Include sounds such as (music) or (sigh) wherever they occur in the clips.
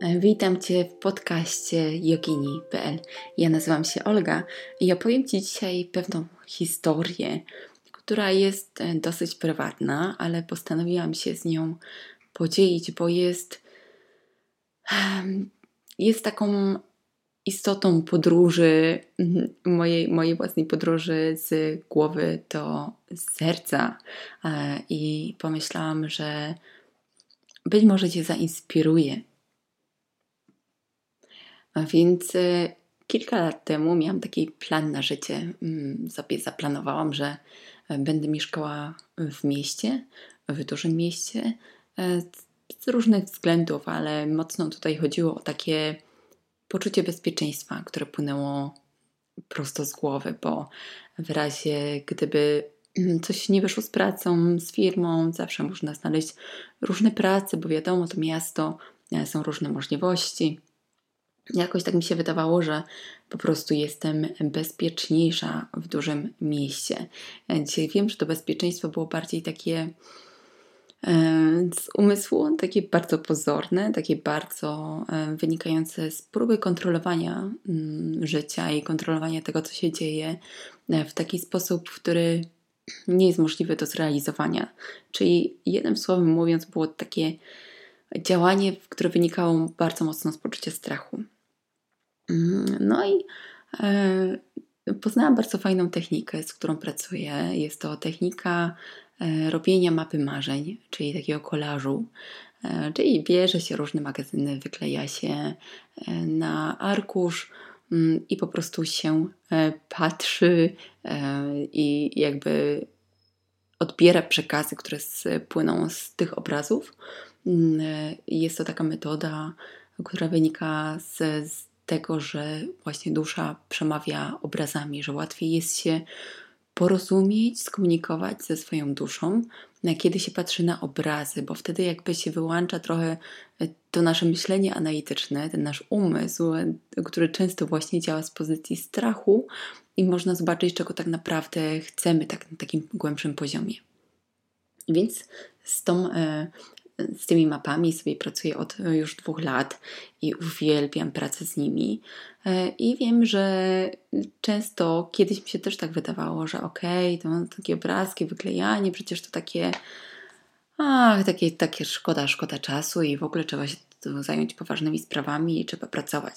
Witam Cię w podcaście jogini.pl. Ja nazywam się Olga i opowiem Ci dzisiaj pewną historię, która jest e, dosyć prywatna, ale postanowiłam się z nią podzielić, bo jest, jest taką istotą podróży, mojej, mojej własnej podróży z głowy do serca. E, I pomyślałam, że być może Cię zainspiruje a więc e, kilka lat temu miałam taki plan na życie. Mm, sobie zaplanowałam, że e, będę mieszkała w mieście, w dużym mieście, e, z różnych względów, ale mocno tutaj chodziło o takie poczucie bezpieczeństwa, które płynęło prosto z głowy, bo w razie gdyby mm, coś nie wyszło z pracą, z firmą, zawsze można znaleźć różne prace, bo wiadomo, to miasto, są różne możliwości jakoś tak mi się wydawało, że po prostu jestem bezpieczniejsza w dużym mieście. Dzisiaj wiem, że to bezpieczeństwo było bardziej takie e, z umysłu, takie bardzo pozorne, takie bardzo e, wynikające z próby kontrolowania mm, życia i kontrolowania tego, co się dzieje e, w taki sposób, który nie jest możliwy do zrealizowania. Czyli jednym słowem mówiąc, było takie działanie, które wynikało bardzo mocno z poczucia strachu. Mm, no i e, poznałam bardzo fajną technikę, z którą pracuję. Jest to technika e, robienia mapy marzeń, czyli takiego kolażu. E, czyli bierze się różne magazyny, wykleja się na arkusz mm, i po prostu się patrzy i jakby odbiera przekazy, które płyną z tych obrazów. Mm, jest to taka metoda, która wynika z, z tego, że właśnie dusza przemawia obrazami, że łatwiej jest się porozumieć, skomunikować ze swoją duszą, kiedy się patrzy na obrazy, bo wtedy jakby się wyłącza trochę e, to nasze myślenie analityczne, ten nasz umysł, e, który często właśnie działa z pozycji strachu i można zobaczyć, czego tak naprawdę chcemy tak, na takim głębszym poziomie. Więc z tą e, z tymi mapami sobie pracuję od już dwóch lat i uwielbiam pracę z nimi. E, I wiem, że często kiedyś mi się też tak wydawało, że okej, okay, to takie obrazki, wyklejanie, przecież to takie, ach, takie, takie szkoda, szkoda czasu i w ogóle trzeba się zająć poważnymi sprawami i trzeba pracować.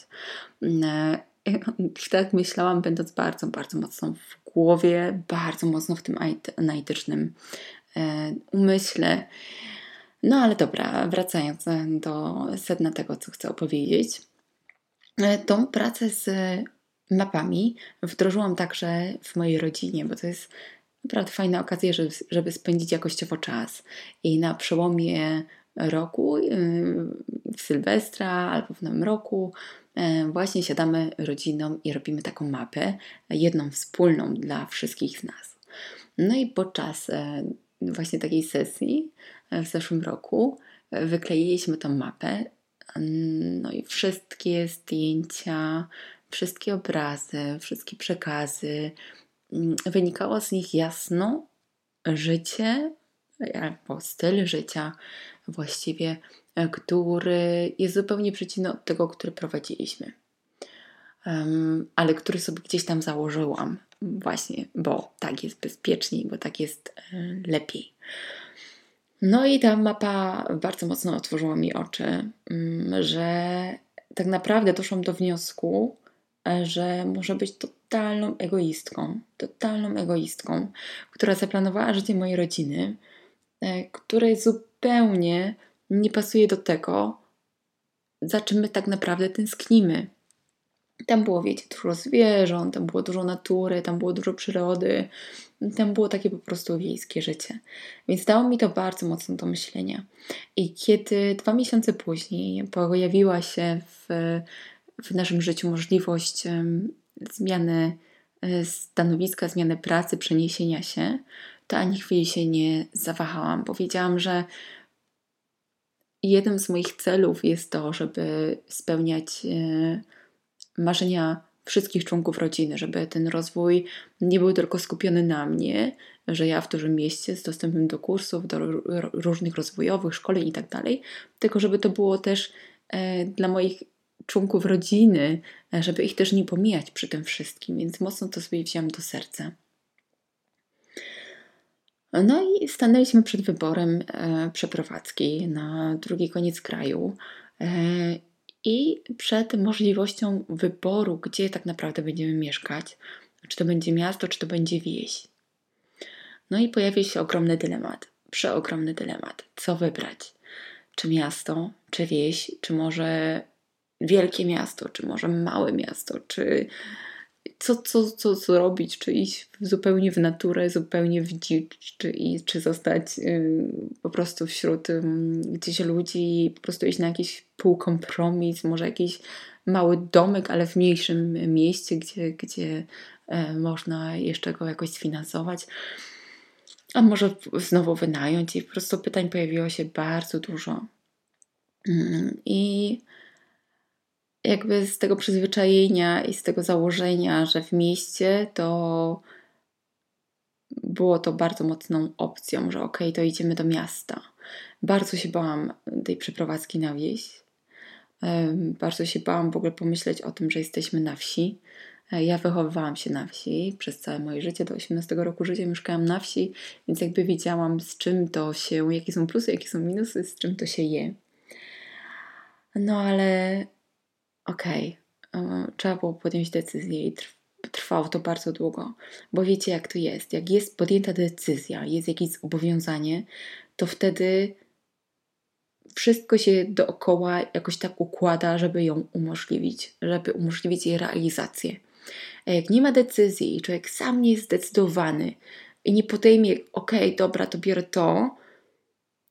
E, (laughs) tak myślałam, będąc bardzo, bardzo mocno w głowie, bardzo mocno w tym analitycznym e, umyśle. No ale dobra, wracając do sedna tego, co chcę opowiedzieć. E, tą pracę z mapami wdrożyłam także w mojej rodzinie, bo to jest naprawdę fajna okazja, żeby, żeby spędzić jakościowo czas. I na przełomie roku, y, w Sylwestra albo w Nowym Roku, e, właśnie siadamy rodziną i robimy taką mapę, jedną wspólną dla wszystkich z nas. No i podczas e, właśnie takiej sesji w zeszłym roku wykleiliśmy tą mapę. No i wszystkie zdjęcia, wszystkie obrazy, wszystkie przekazy, wynikało z nich jasno życie albo styl życia właściwie, który jest zupełnie przeciwny od tego, który prowadziliśmy. Um, ale który sobie gdzieś tam założyłam, właśnie, bo tak jest bezpieczniej, bo tak jest e, lepiej. No i ta mapa bardzo mocno otworzyła mi oczy, mm, że tak naprawdę doszłam do wniosku, e, że może być totalną egoistką, totalną egoistką, która zaplanowała życie mojej rodziny, e, której zupełnie nie pasuje do tego, za czym my tak naprawdę tęsknimy. Tam było, wiecie, dużo zwierząt, tam było dużo natury, tam było dużo przyrody, tam było takie po prostu wiejskie życie. Więc dało mi to bardzo mocno do myślenia. I kiedy dwa miesiące później pojawiła się w, w naszym życiu możliwość zmiany e, stanowiska, zmiany pracy, przeniesienia się, to ani chwili się nie zawahałam. Powiedziałam, że jednym z moich celów jest to, żeby spełniać. Marzenia wszystkich członków rodziny, żeby ten rozwój nie był tylko skupiony na mnie, że ja w dużym mieście z dostępem do kursów, do różnych rozwojowych, szkoleń i tak dalej, tylko żeby to było też e, dla moich członków rodziny, e, żeby ich też nie pomijać przy tym wszystkim, więc mocno to sobie wziąłem do serca. No i stanęliśmy przed wyborem e, przeprowadzki na drugi koniec kraju i przed możliwością wyboru, gdzie tak naprawdę będziemy mieszkać, czy to będzie miasto, czy to będzie wieś. No i pojawił się ogromny dylemat, przeogromny dylemat. Co wybrać? Czy miasto, czy wieś, czy może wielkie miasto, czy może małe miasto, czy co, co, co, co robić, czy iść zupełnie w naturę, zupełnie w dzicz, czy, czy zostać y, po prostu wśród y, gdzieś ludzi i po prostu iść na jakiś półkompromis, może jakiś mały domek, ale w mniejszym mieście, gdzie, gdzie y, można jeszcze go jakoś sfinansować. A może znowu wynająć i po prostu pytań pojawiło się bardzo dużo. Mm, I jakby z tego przyzwyczajenia i z tego założenia, że w mieście to było to bardzo mocną opcją, że okej, okay, to idziemy do miasta. Bardzo się bałam tej przeprowadzki na wieś. Bardzo się bałam w ogóle pomyśleć o tym, że jesteśmy na wsi. E, ja wychowywałam się na wsi przez całe moje życie, do 18 roku życia mieszkałam na wsi, więc jakby wiedziałam z czym to się, jakie są plusy, jakie są minusy, z czym to się je. No ale okej, okay, trzeba było podjąć decyzję i trwało to bardzo długo, bo wiecie jak to jest. Jak jest podjęta decyzja, jest jakieś zobowiązanie, to wtedy wszystko się dookoła jakoś tak układa, żeby ją umożliwić, żeby umożliwić jej realizację. A jak nie ma decyzji i człowiek sam nie jest zdecydowany i nie podejmie, okej, okay, dobra, to biorę to,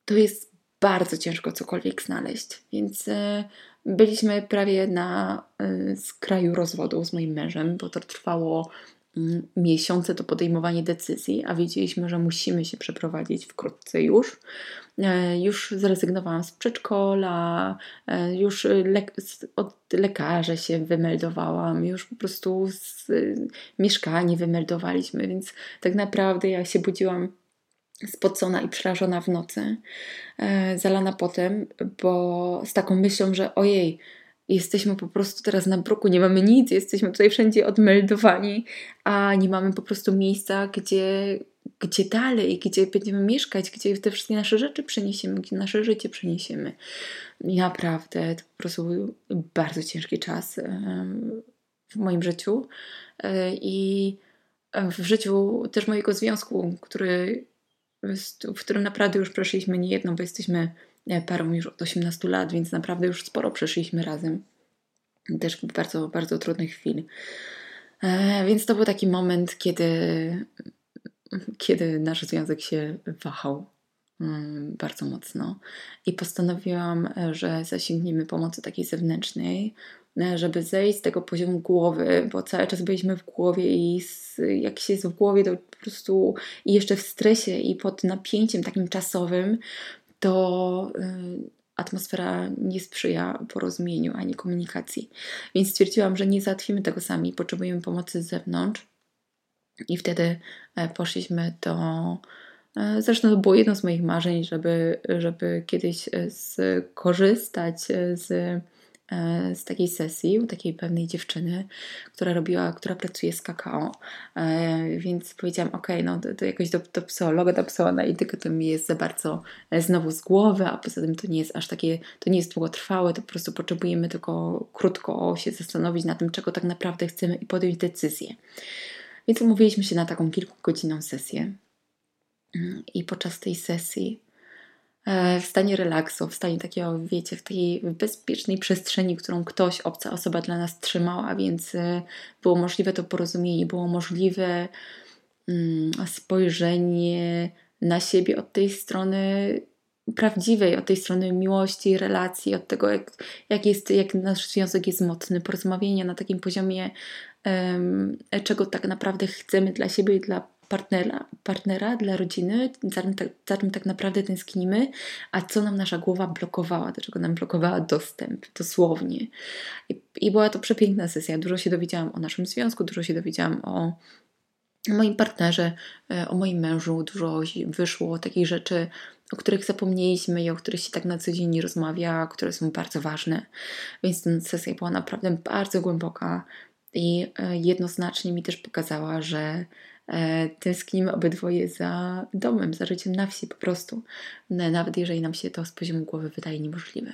to jest bardzo ciężko cokolwiek znaleźć. Więc e, byliśmy prawie na e, skraju rozwodu z moim mężem, bo to trwało mm, miesiące to podejmowanie decyzji, a wiedzieliśmy, że musimy się przeprowadzić wkrótce już. E, już zrezygnowałam z przedszkola, już le od lekarza się wymeldowałam, już po prostu z mieszkanie wymeldowaliśmy, więc tak naprawdę ja się budziłam spocona i przerażona w nocy, e, zalana potem, bo z taką myślą, że ojej, jesteśmy po prostu teraz na bruku, nie mamy nic, jesteśmy tutaj wszędzie odmeldowani, a nie mamy po prostu miejsca, gdzie, gdzie dalej, gdzie będziemy mieszkać, gdzie te wszystkie nasze rzeczy przeniesiemy, gdzie nasze życie przeniesiemy. I naprawdę to po prostu był bardzo ciężki czas w moim życiu e, i w życiu też mojego związku, który w którym naprawdę już przeszliśmy nie jedno, bo jesteśmy e, parą już od 18 lat, więc naprawdę już sporo przeszliśmy razem. Też bardzo, bardzo trudnych chwil. E, więc to był taki moment, kiedy, kiedy nasz związek się wahał mm, bardzo mocno i postanowiłam, e, że zasięgniemy pomocy takiej zewnętrznej, żeby zejść z tego poziomu głowy, bo cały czas byliśmy w głowie i z, jak się jest w głowie, to po prostu i jeszcze w stresie i pod napięciem takim czasowym, to y, atmosfera nie sprzyja porozumieniu ani komunikacji. Więc stwierdziłam, że nie załatwimy tego sami, potrzebujemy pomocy z zewnątrz. I wtedy e, poszliśmy do. Zresztą to było jedno z moich marzeń, żeby, żeby kiedyś skorzystać z E, z takiej sesji u takiej pewnej dziewczyny, która robiła, która pracuje z kakao, e, więc powiedziałam, ok, no to, to jakoś do, do psychologa, do psychoanalityka to mi jest za bardzo e, znowu z głowy, a poza tym to nie jest aż takie, to nie jest długotrwałe, to po prostu potrzebujemy tylko krótko się zastanowić na tym, czego tak naprawdę chcemy i podjąć decyzję. Więc umówiliśmy się na taką kilkugodzinną sesję mm, i podczas tej sesji E, w stanie relaksu, w stanie takiego, wiecie, w takiej bezpiecznej przestrzeni, którą ktoś, obca osoba dla nas trzymała, więc e, było możliwe to porozumienie, było możliwe mm, spojrzenie na siebie od tej strony prawdziwej, od tej strony miłości, relacji, od tego, jak, jak, jest, jak nasz związek jest mocny, porozmawiania na takim poziomie, czego tak naprawdę chcemy dla siebie i dla partnera, partnera dla rodziny, za czym, tak, za czym tak naprawdę tęsknimy, a co nam nasza głowa blokowała, do czego nam blokowała dostęp, dosłownie. I, I była to przepiękna sesja. Dużo się dowiedziałam o naszym związku, dużo się dowiedziałam o o moim partnerze, e, o moim mężu dużo wyszło takich rzeczy, o których zapomnieliśmy i o których się tak na co dzień nie rozmawia, które są bardzo ważne. Więc ta sesja była naprawdę bardzo głęboka i e, jednoznacznie mi też pokazała, że tęsknimy obydwoje za domem, za życiem na wsi po prostu, nawet jeżeli nam się to z poziomu głowy wydaje niemożliwe.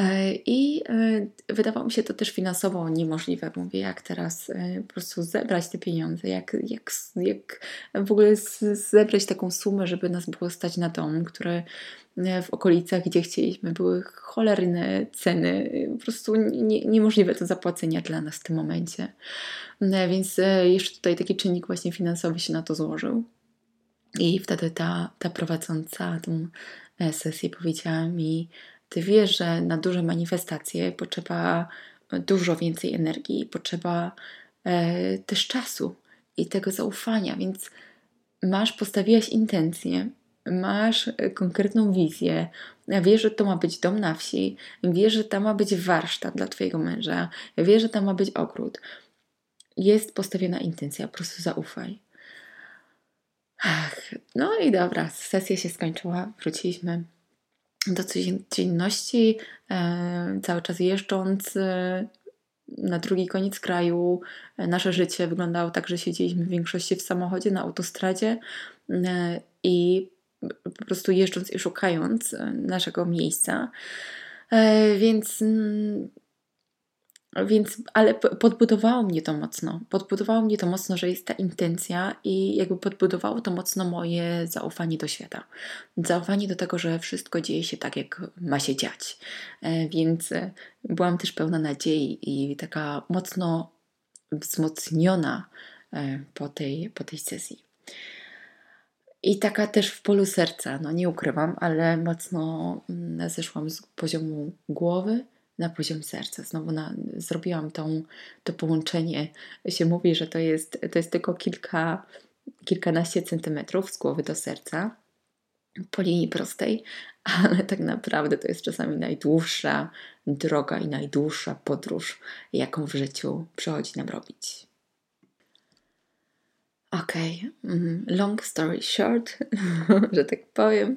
E, I e, wydawało mi się to też finansowo niemożliwe. Mówię, jak teraz e, po prostu zebrać te pieniądze, jak, jak, jak w ogóle zebrać taką sumę, żeby nas było stać na dom, które w okolicach, gdzie chcieliśmy, były cholerne ceny, po prostu nie, niemożliwe do zapłacenia dla nas w tym momencie. Więc jeszcze tutaj taki czynnik właśnie finansowy się na to złożył. I wtedy ta, ta prowadząca tą sesję powiedziała mi, ty wiesz, że na duże manifestacje potrzeba dużo więcej energii, potrzeba e, też czasu i tego zaufania, więc masz, postawiłaś intencję, masz e, konkretną wizję, wiesz, że to ma być dom na wsi, wiesz, że tam ma być warsztat dla Twojego męża, wiesz, że tam ma być ogród. Jest postawiona intencja, po prostu zaufaj. Ach, no i dobra, sesja się skończyła, wróciliśmy do codzienności, e, cały czas jeżdżąc e, na drugi koniec kraju. E, nasze życie wyglądało tak, że siedzieliśmy w większości w samochodzie na autostradzie i po prostu jeżdżąc i szukając naszego miejsca. Więc mm, więc, ale podbudowało mnie to mocno. Podbudowało mnie to mocno, że jest ta intencja i jakby podbudowało to mocno moje zaufanie do świata. Zaufanie do tego, że wszystko dzieje się tak, jak ma się dziać. E, więc e, byłam też pełna nadziei i taka mocno wzmocniona e, po tej, po tej sesji. I taka też w polu serca, no nie ukrywam, ale mocno mm, zeszłam z poziomu głowy na poziom serca. Znowu na, zrobiłam tą, to połączenie. Się mówi, że to jest, to jest tylko kilka, kilkanaście centymetrów z głowy do serca po linii prostej, (laughs) ale tak naprawdę to jest czasami najdłuższa droga i najdłuższa podróż, jaką w życiu przychodzi nam robić. Okej, okay. Mm, long story short, (laughs) że tak powiem.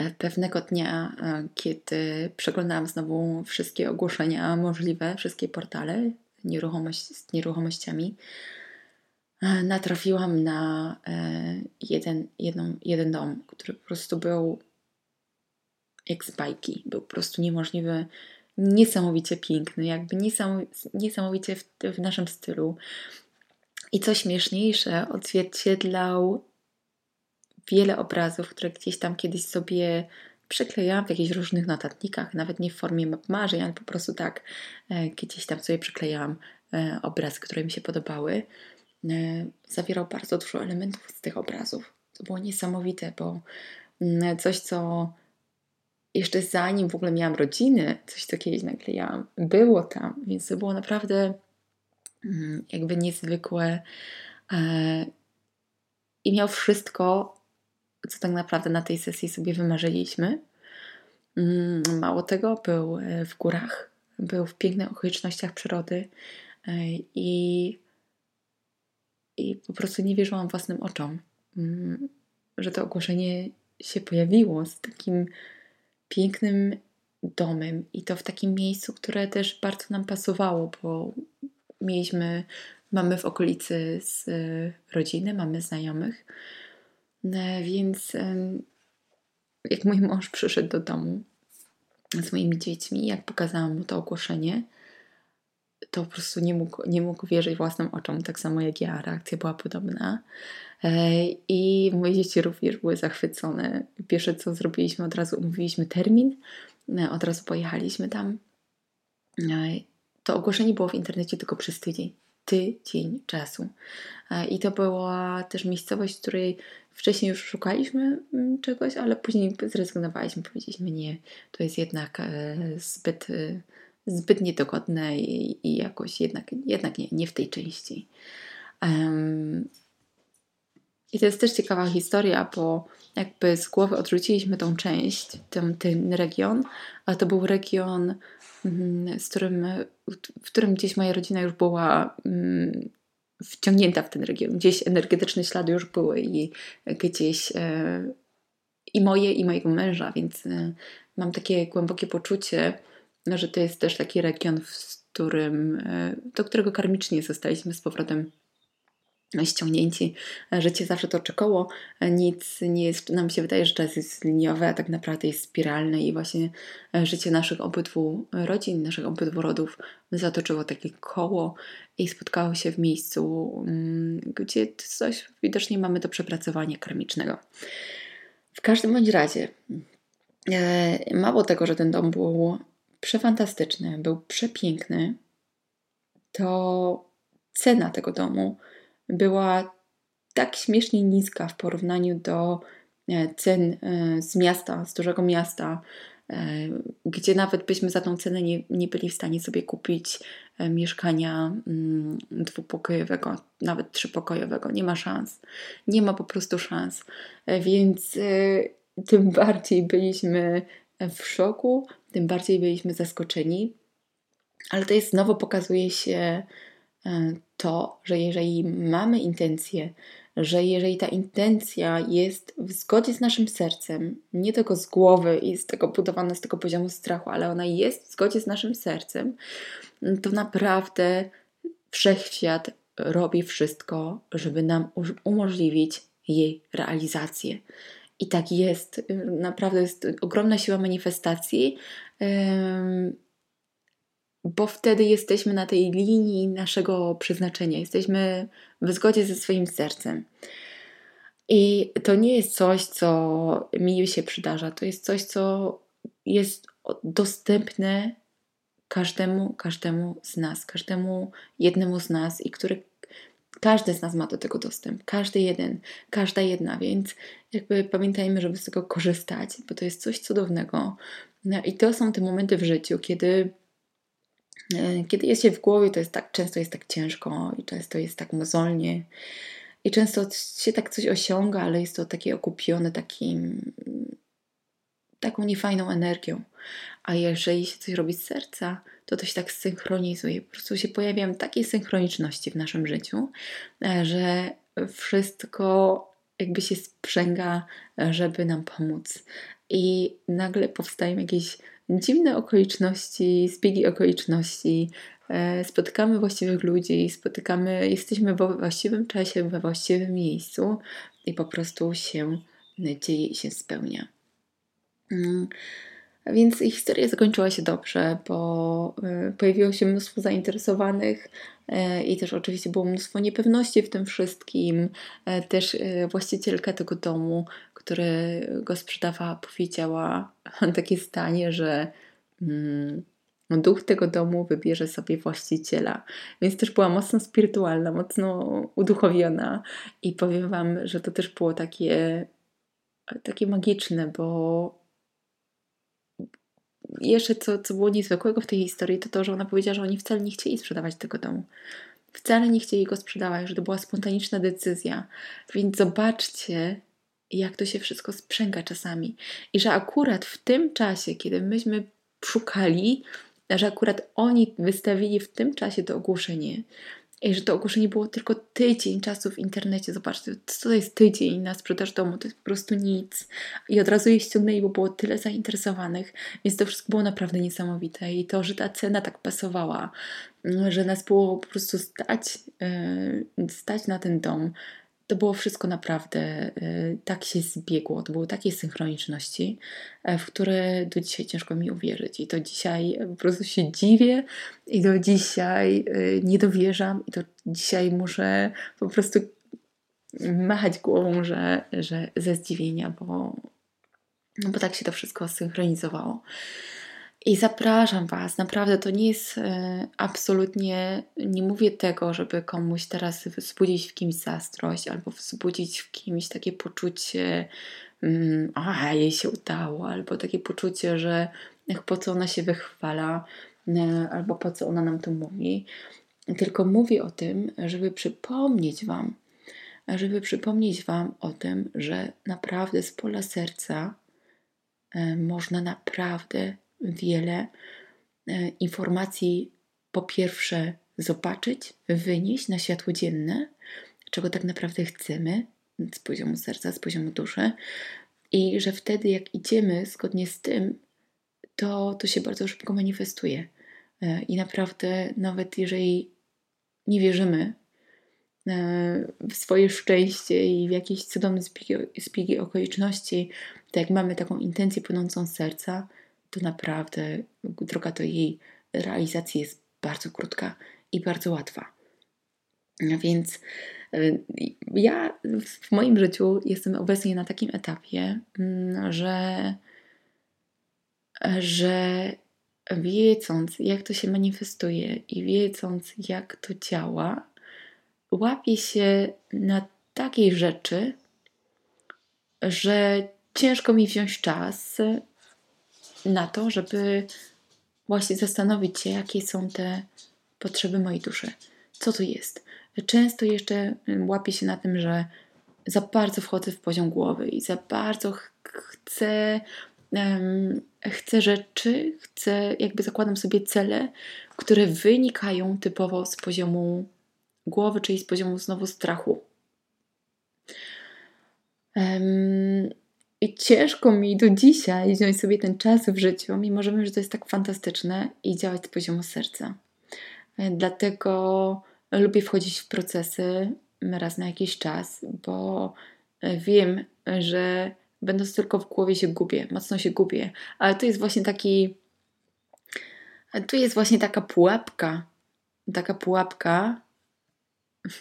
E, pewnego dnia, e, kiedy przeglądałam znowu wszystkie ogłoszenia możliwe, wszystkie portale nieruchomość, z nieruchomościami, e, natrafiłam na jeden, jedną, jeden dom, który po prostu był jak z bajki. Był po prostu niemożliwy, niesamowicie piękny, jakby niesamowicie w, w naszym stylu. I co śmieszniejsze, odzwierciedlał wiele obrazów, które gdzieś tam kiedyś sobie przyklejałam w jakichś różnych notatnikach, nawet nie w formie map marzeń, ale po prostu tak e, gdzieś tam sobie przyklejałam e, obrazy, które mi się podobały. E, zawierał bardzo dużo elementów z tych obrazów. To było niesamowite, bo mm, coś, co jeszcze zanim w ogóle miałam rodziny, coś co kiedyś naklejałam, było tam, więc to było naprawdę mm, jakby niezwykłe i miał wszystko co tak naprawdę na tej sesji sobie wymarzyliśmy. Mm, mało tego, był e, w górach, był w pięknych okolicznościach przyrody e, i, i po prostu nie wierzyłam własnym oczom, mm, że to ogłoszenie się pojawiło z takim pięknym domem i to w takim miejscu, które też bardzo nam pasowało, bo mieliśmy, mamy w okolicy z rodziny, mamy znajomych, E, więc jak mój mąż przyszedł do domu z moimi dziećmi, jak pokazałam mu to ogłoszenie, to po prostu nie mógł, nie mógł wierzyć własnym oczom, tak samo jak ja. Reakcja była podobna. E, I moje dzieci również były zachwycone. Pierwsze co zrobiliśmy, od razu umówiliśmy termin, e, od razu pojechaliśmy tam. To ogłoszenie było w internecie tylko przez tydzień. Tydzień czasu. I to była też miejscowość, w której Wcześniej już szukaliśmy mm, czegoś, ale później zrezygnowaliśmy. Powiedzieliśmy nie, to jest jednak e, zbyt, e, zbyt niedogodne i, i jakoś jednak, jednak nie, nie w tej części. I to jest też ciekawa historia, bo jakby z głowy odrzuciliśmy tą część, ten, ten region, a to był region, mm, z którym, w którym gdzieś moja rodzina już była mm, wciągnięta w ten region. Gdzieś energetyczne ślady już były i gdzieś e, i moje, i mojego męża, więc e, mam takie głębokie poczucie, że to jest też taki region, w którym, e, do którego karmicznie zostaliśmy z powrotem ściągnięci. Życie zawsze toczy koło, nic nie jest, nam się wydaje, że czas jest liniowy, a tak naprawdę jest spiralny i właśnie życie naszych obydwu rodzin, naszych obydwu rodów zatoczyło takie koło i spotkało się w miejscu, mm, gdzie coś widocznie mamy do przepracowania karmicznego. W każdym bądź razie, e, mało tego, że ten dom był przefantastyczny, był przepiękny, to cena tego domu była tak śmiesznie niska w porównaniu do e, cen e, z miasta, z dużego miasta, e, gdzie nawet byśmy za tą cenę nie, nie byli w stanie sobie kupić mieszkania mm, dwupokojowego, nawet trzypokojowego. Nie ma szans. Nie ma po prostu szans. Więc tym (laughs) bardziej byliśmy w szoku, tym bardziej byliśmy zaskoczeni. Ale to jest znowu pokazuje się to, że jeżeli mamy intencję, że jeżeli ta intencja jest w zgodzie z naszym sercem, nie tylko z głowy i z tego budowana z tego poziomu strachu, ale ona jest w zgodzie z naszym sercem, to naprawdę wszechświat robi wszystko, żeby nam umożliwić jej realizację. I tak jest. Naprawdę jest ogromna siła manifestacji bo wtedy jesteśmy na tej linii naszego przeznaczenia, jesteśmy w zgodzie ze swoim sercem. I to nie jest coś, co mi się przydarza, to jest coś, co jest dostępne każdemu, każdemu z nas, każdemu jednemu z nas i który każdy z nas ma do tego dostęp, każdy jeden, każda jedna, więc jakby pamiętajmy, żeby z tego korzystać, bo to jest coś cudownego. No i to są te momenty w życiu, kiedy kiedy jest się w głowie, to jest tak, często jest tak ciężko i często jest tak mozolnie i często się tak coś osiąga, ale jest to takie okupione takim, taką niefajną energią. A jeżeli się coś robi z serca, to to się tak synchronizuje. Po prostu się pojawiają takie synchroniczności w naszym życiu, e, że wszystko jakby się sprzęga, żeby nam pomóc. I nagle powstają jakieś dziwne okoliczności, zbiegi okoliczności, e, spotykamy właściwych ludzi, spotykamy, jesteśmy we właściwym czasie, we właściwym miejscu i po prostu się dzieje i się spełnia. Mm. Więc historia zakończyła się dobrze, bo e, pojawiło się mnóstwo zainteresowanych e, i też oczywiście było mnóstwo niepewności w tym wszystkim. Też właścicielka tego domu który go sprzedawała, powiedziała (laughs) takie stanie, że mm, duch tego domu wybierze sobie właściciela. Więc też była mocno spirytualna, mocno uduchowiona i powiem Wam, że to też było takie, takie magiczne, bo jeszcze co, co było niezwykłego w tej historii, to to, że ona powiedziała, że oni wcale nie chcieli sprzedawać tego domu. Wcale nie chcieli go sprzedawać, że to była spontaniczna decyzja. Więc zobaczcie, jak to się wszystko sprzęga czasami. I że akurat w tym czasie, kiedy myśmy szukali, że akurat oni wystawili w tym czasie to ogłoszenie, i że to ogłoszenie było tylko tydzień czasu w internecie. Zobaczcie, co to jest tydzień na sprzedaż domu, to jest po prostu nic. I od razu je ściągnęli, bo było tyle zainteresowanych, więc to wszystko było naprawdę niesamowite. I to, że ta cena tak pasowała, że nas było po prostu stać, yy, stać na ten dom, to było wszystko naprawdę y, tak się zbiegło. To były takie synchroniczności, e, w które do dzisiaj ciężko mi uwierzyć. I to dzisiaj po prostu się dziwię i do dzisiaj y, nie dowierzam i to dzisiaj muszę po prostu machać głową, że, że ze zdziwienia, bo, bo tak się to wszystko synchronizowało. I zapraszam Was, naprawdę to nie jest e, absolutnie, nie mówię tego, żeby komuś teraz wzbudzić w kimś zastrość albo wzbudzić w kimś takie poczucie, mm, a jej się udało, albo takie poczucie, że po co ona się wychwala, e, albo po co ona nam to mówi. Tylko mówię o tym, żeby przypomnieć Wam, żeby przypomnieć Wam o tym, że naprawdę z pola serca e, można naprawdę wiele e, informacji, po pierwsze, zobaczyć, wynieść na światło dzienne, czego tak naprawdę chcemy z poziomu serca, z poziomu duszy. I że wtedy, jak idziemy zgodnie z tym, to to się bardzo szybko manifestuje. E, I naprawdę, nawet jeżeli nie wierzymy e, w swoje szczęście i w jakieś cudowne zbiegi, okoliczności, to jak mamy taką intencję płynącą z serca, to naprawdę droga do jej realizacji jest bardzo krótka i bardzo łatwa. Więc e, ja w moim życiu jestem obecnie na takim etapie, mm, że, że wiedząc, jak to się manifestuje i wiedząc, jak to działa, łapię się na takiej rzeczy, że ciężko mi wziąć czas na to, żeby właśnie zastanowić się, jakie są te potrzeby mojej duszy. Co to jest? Często jeszcze łapię się na tym, że za bardzo wchodzę w poziom głowy i za bardzo chcę, um, chcę rzeczy, chcę, jakby zakładam sobie cele, które wynikają typowo z poziomu głowy, czyli z poziomu znowu strachu. Um, i ciężko mi do dzisiaj wziąć sobie ten czas w życiu, mimo że wiem, że to jest tak fantastyczne i działać z poziomu serca. E, dlatego lubię wchodzić w procesy raz na jakiś czas, bo e, wiem, że będąc tylko w głowie się gubię, mocno się gubię. Ale to jest właśnie taki. Tu jest właśnie taka pułapka, taka pułapka (laughs)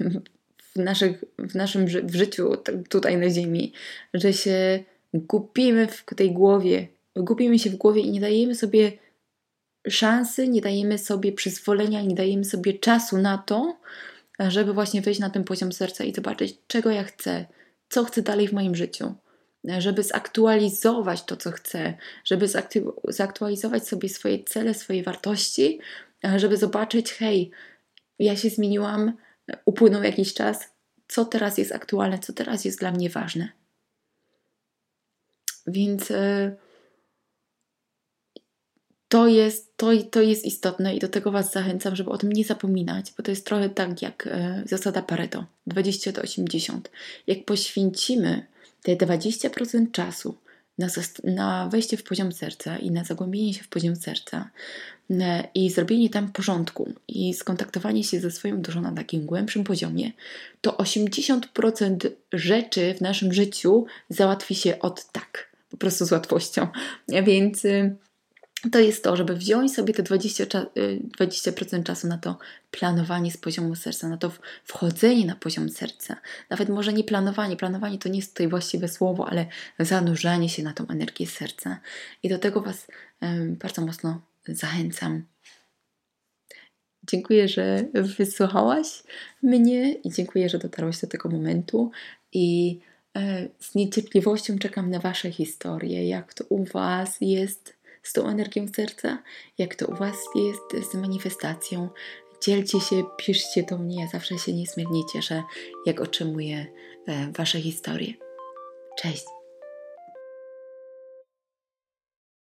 w, naszych, w naszym w życiu tutaj na Ziemi, że się gubimy w tej głowie, gubimy się w głowie i nie dajemy sobie szansy, nie dajemy sobie przyzwolenia, nie dajemy sobie czasu na to, żeby właśnie wejść na ten poziom serca i zobaczyć, czego ja chcę, co chcę dalej w moim życiu, żeby zaktualizować to, co chcę, żeby zaktualizować sobie swoje cele, swoje wartości, żeby zobaczyć, hej, ja się zmieniłam, upłynął jakiś czas, co teraz jest aktualne, co teraz jest dla mnie ważne. Więc e, to jest, to, to jest istotne i do tego Was zachęcam, żeby o tym nie zapominać, bo to jest trochę tak jak e, zasada Pareto 20 do 80. Jak poświęcimy te 20% czasu na, na wejście w poziom serca i na zagłębienie się w poziom serca e, i zrobienie tam porządku i skontaktowanie się ze swoją duszą na takim głębszym poziomie, to 80% rzeczy w naszym życiu załatwi się od tak po prostu z łatwością. Więc y, to jest to, żeby wziąć sobie te 20%, 20% y, czasu na to planowanie z poziomu serca, na to wchodzenie na poziom serca. Nawet może nie planowanie, planowanie to nie jest tutaj właściwe słowo, ale zanurzanie się na tą energię serca. I do tego Was bardzo mocno zachęcam. Dziękuję, że wysłuchałaś mnie i dziękuję, że dotarłaś do tego momentu. I z niecierpliwością czekam na Wasze historie, jak to u Was jest z tą energią serca, jak to u Was jest z manifestacją. Dzielcie się, piszcie do mnie, zawsze się niesmiernie cieszę, jak otrzymuję e, Wasze historie. Cześć!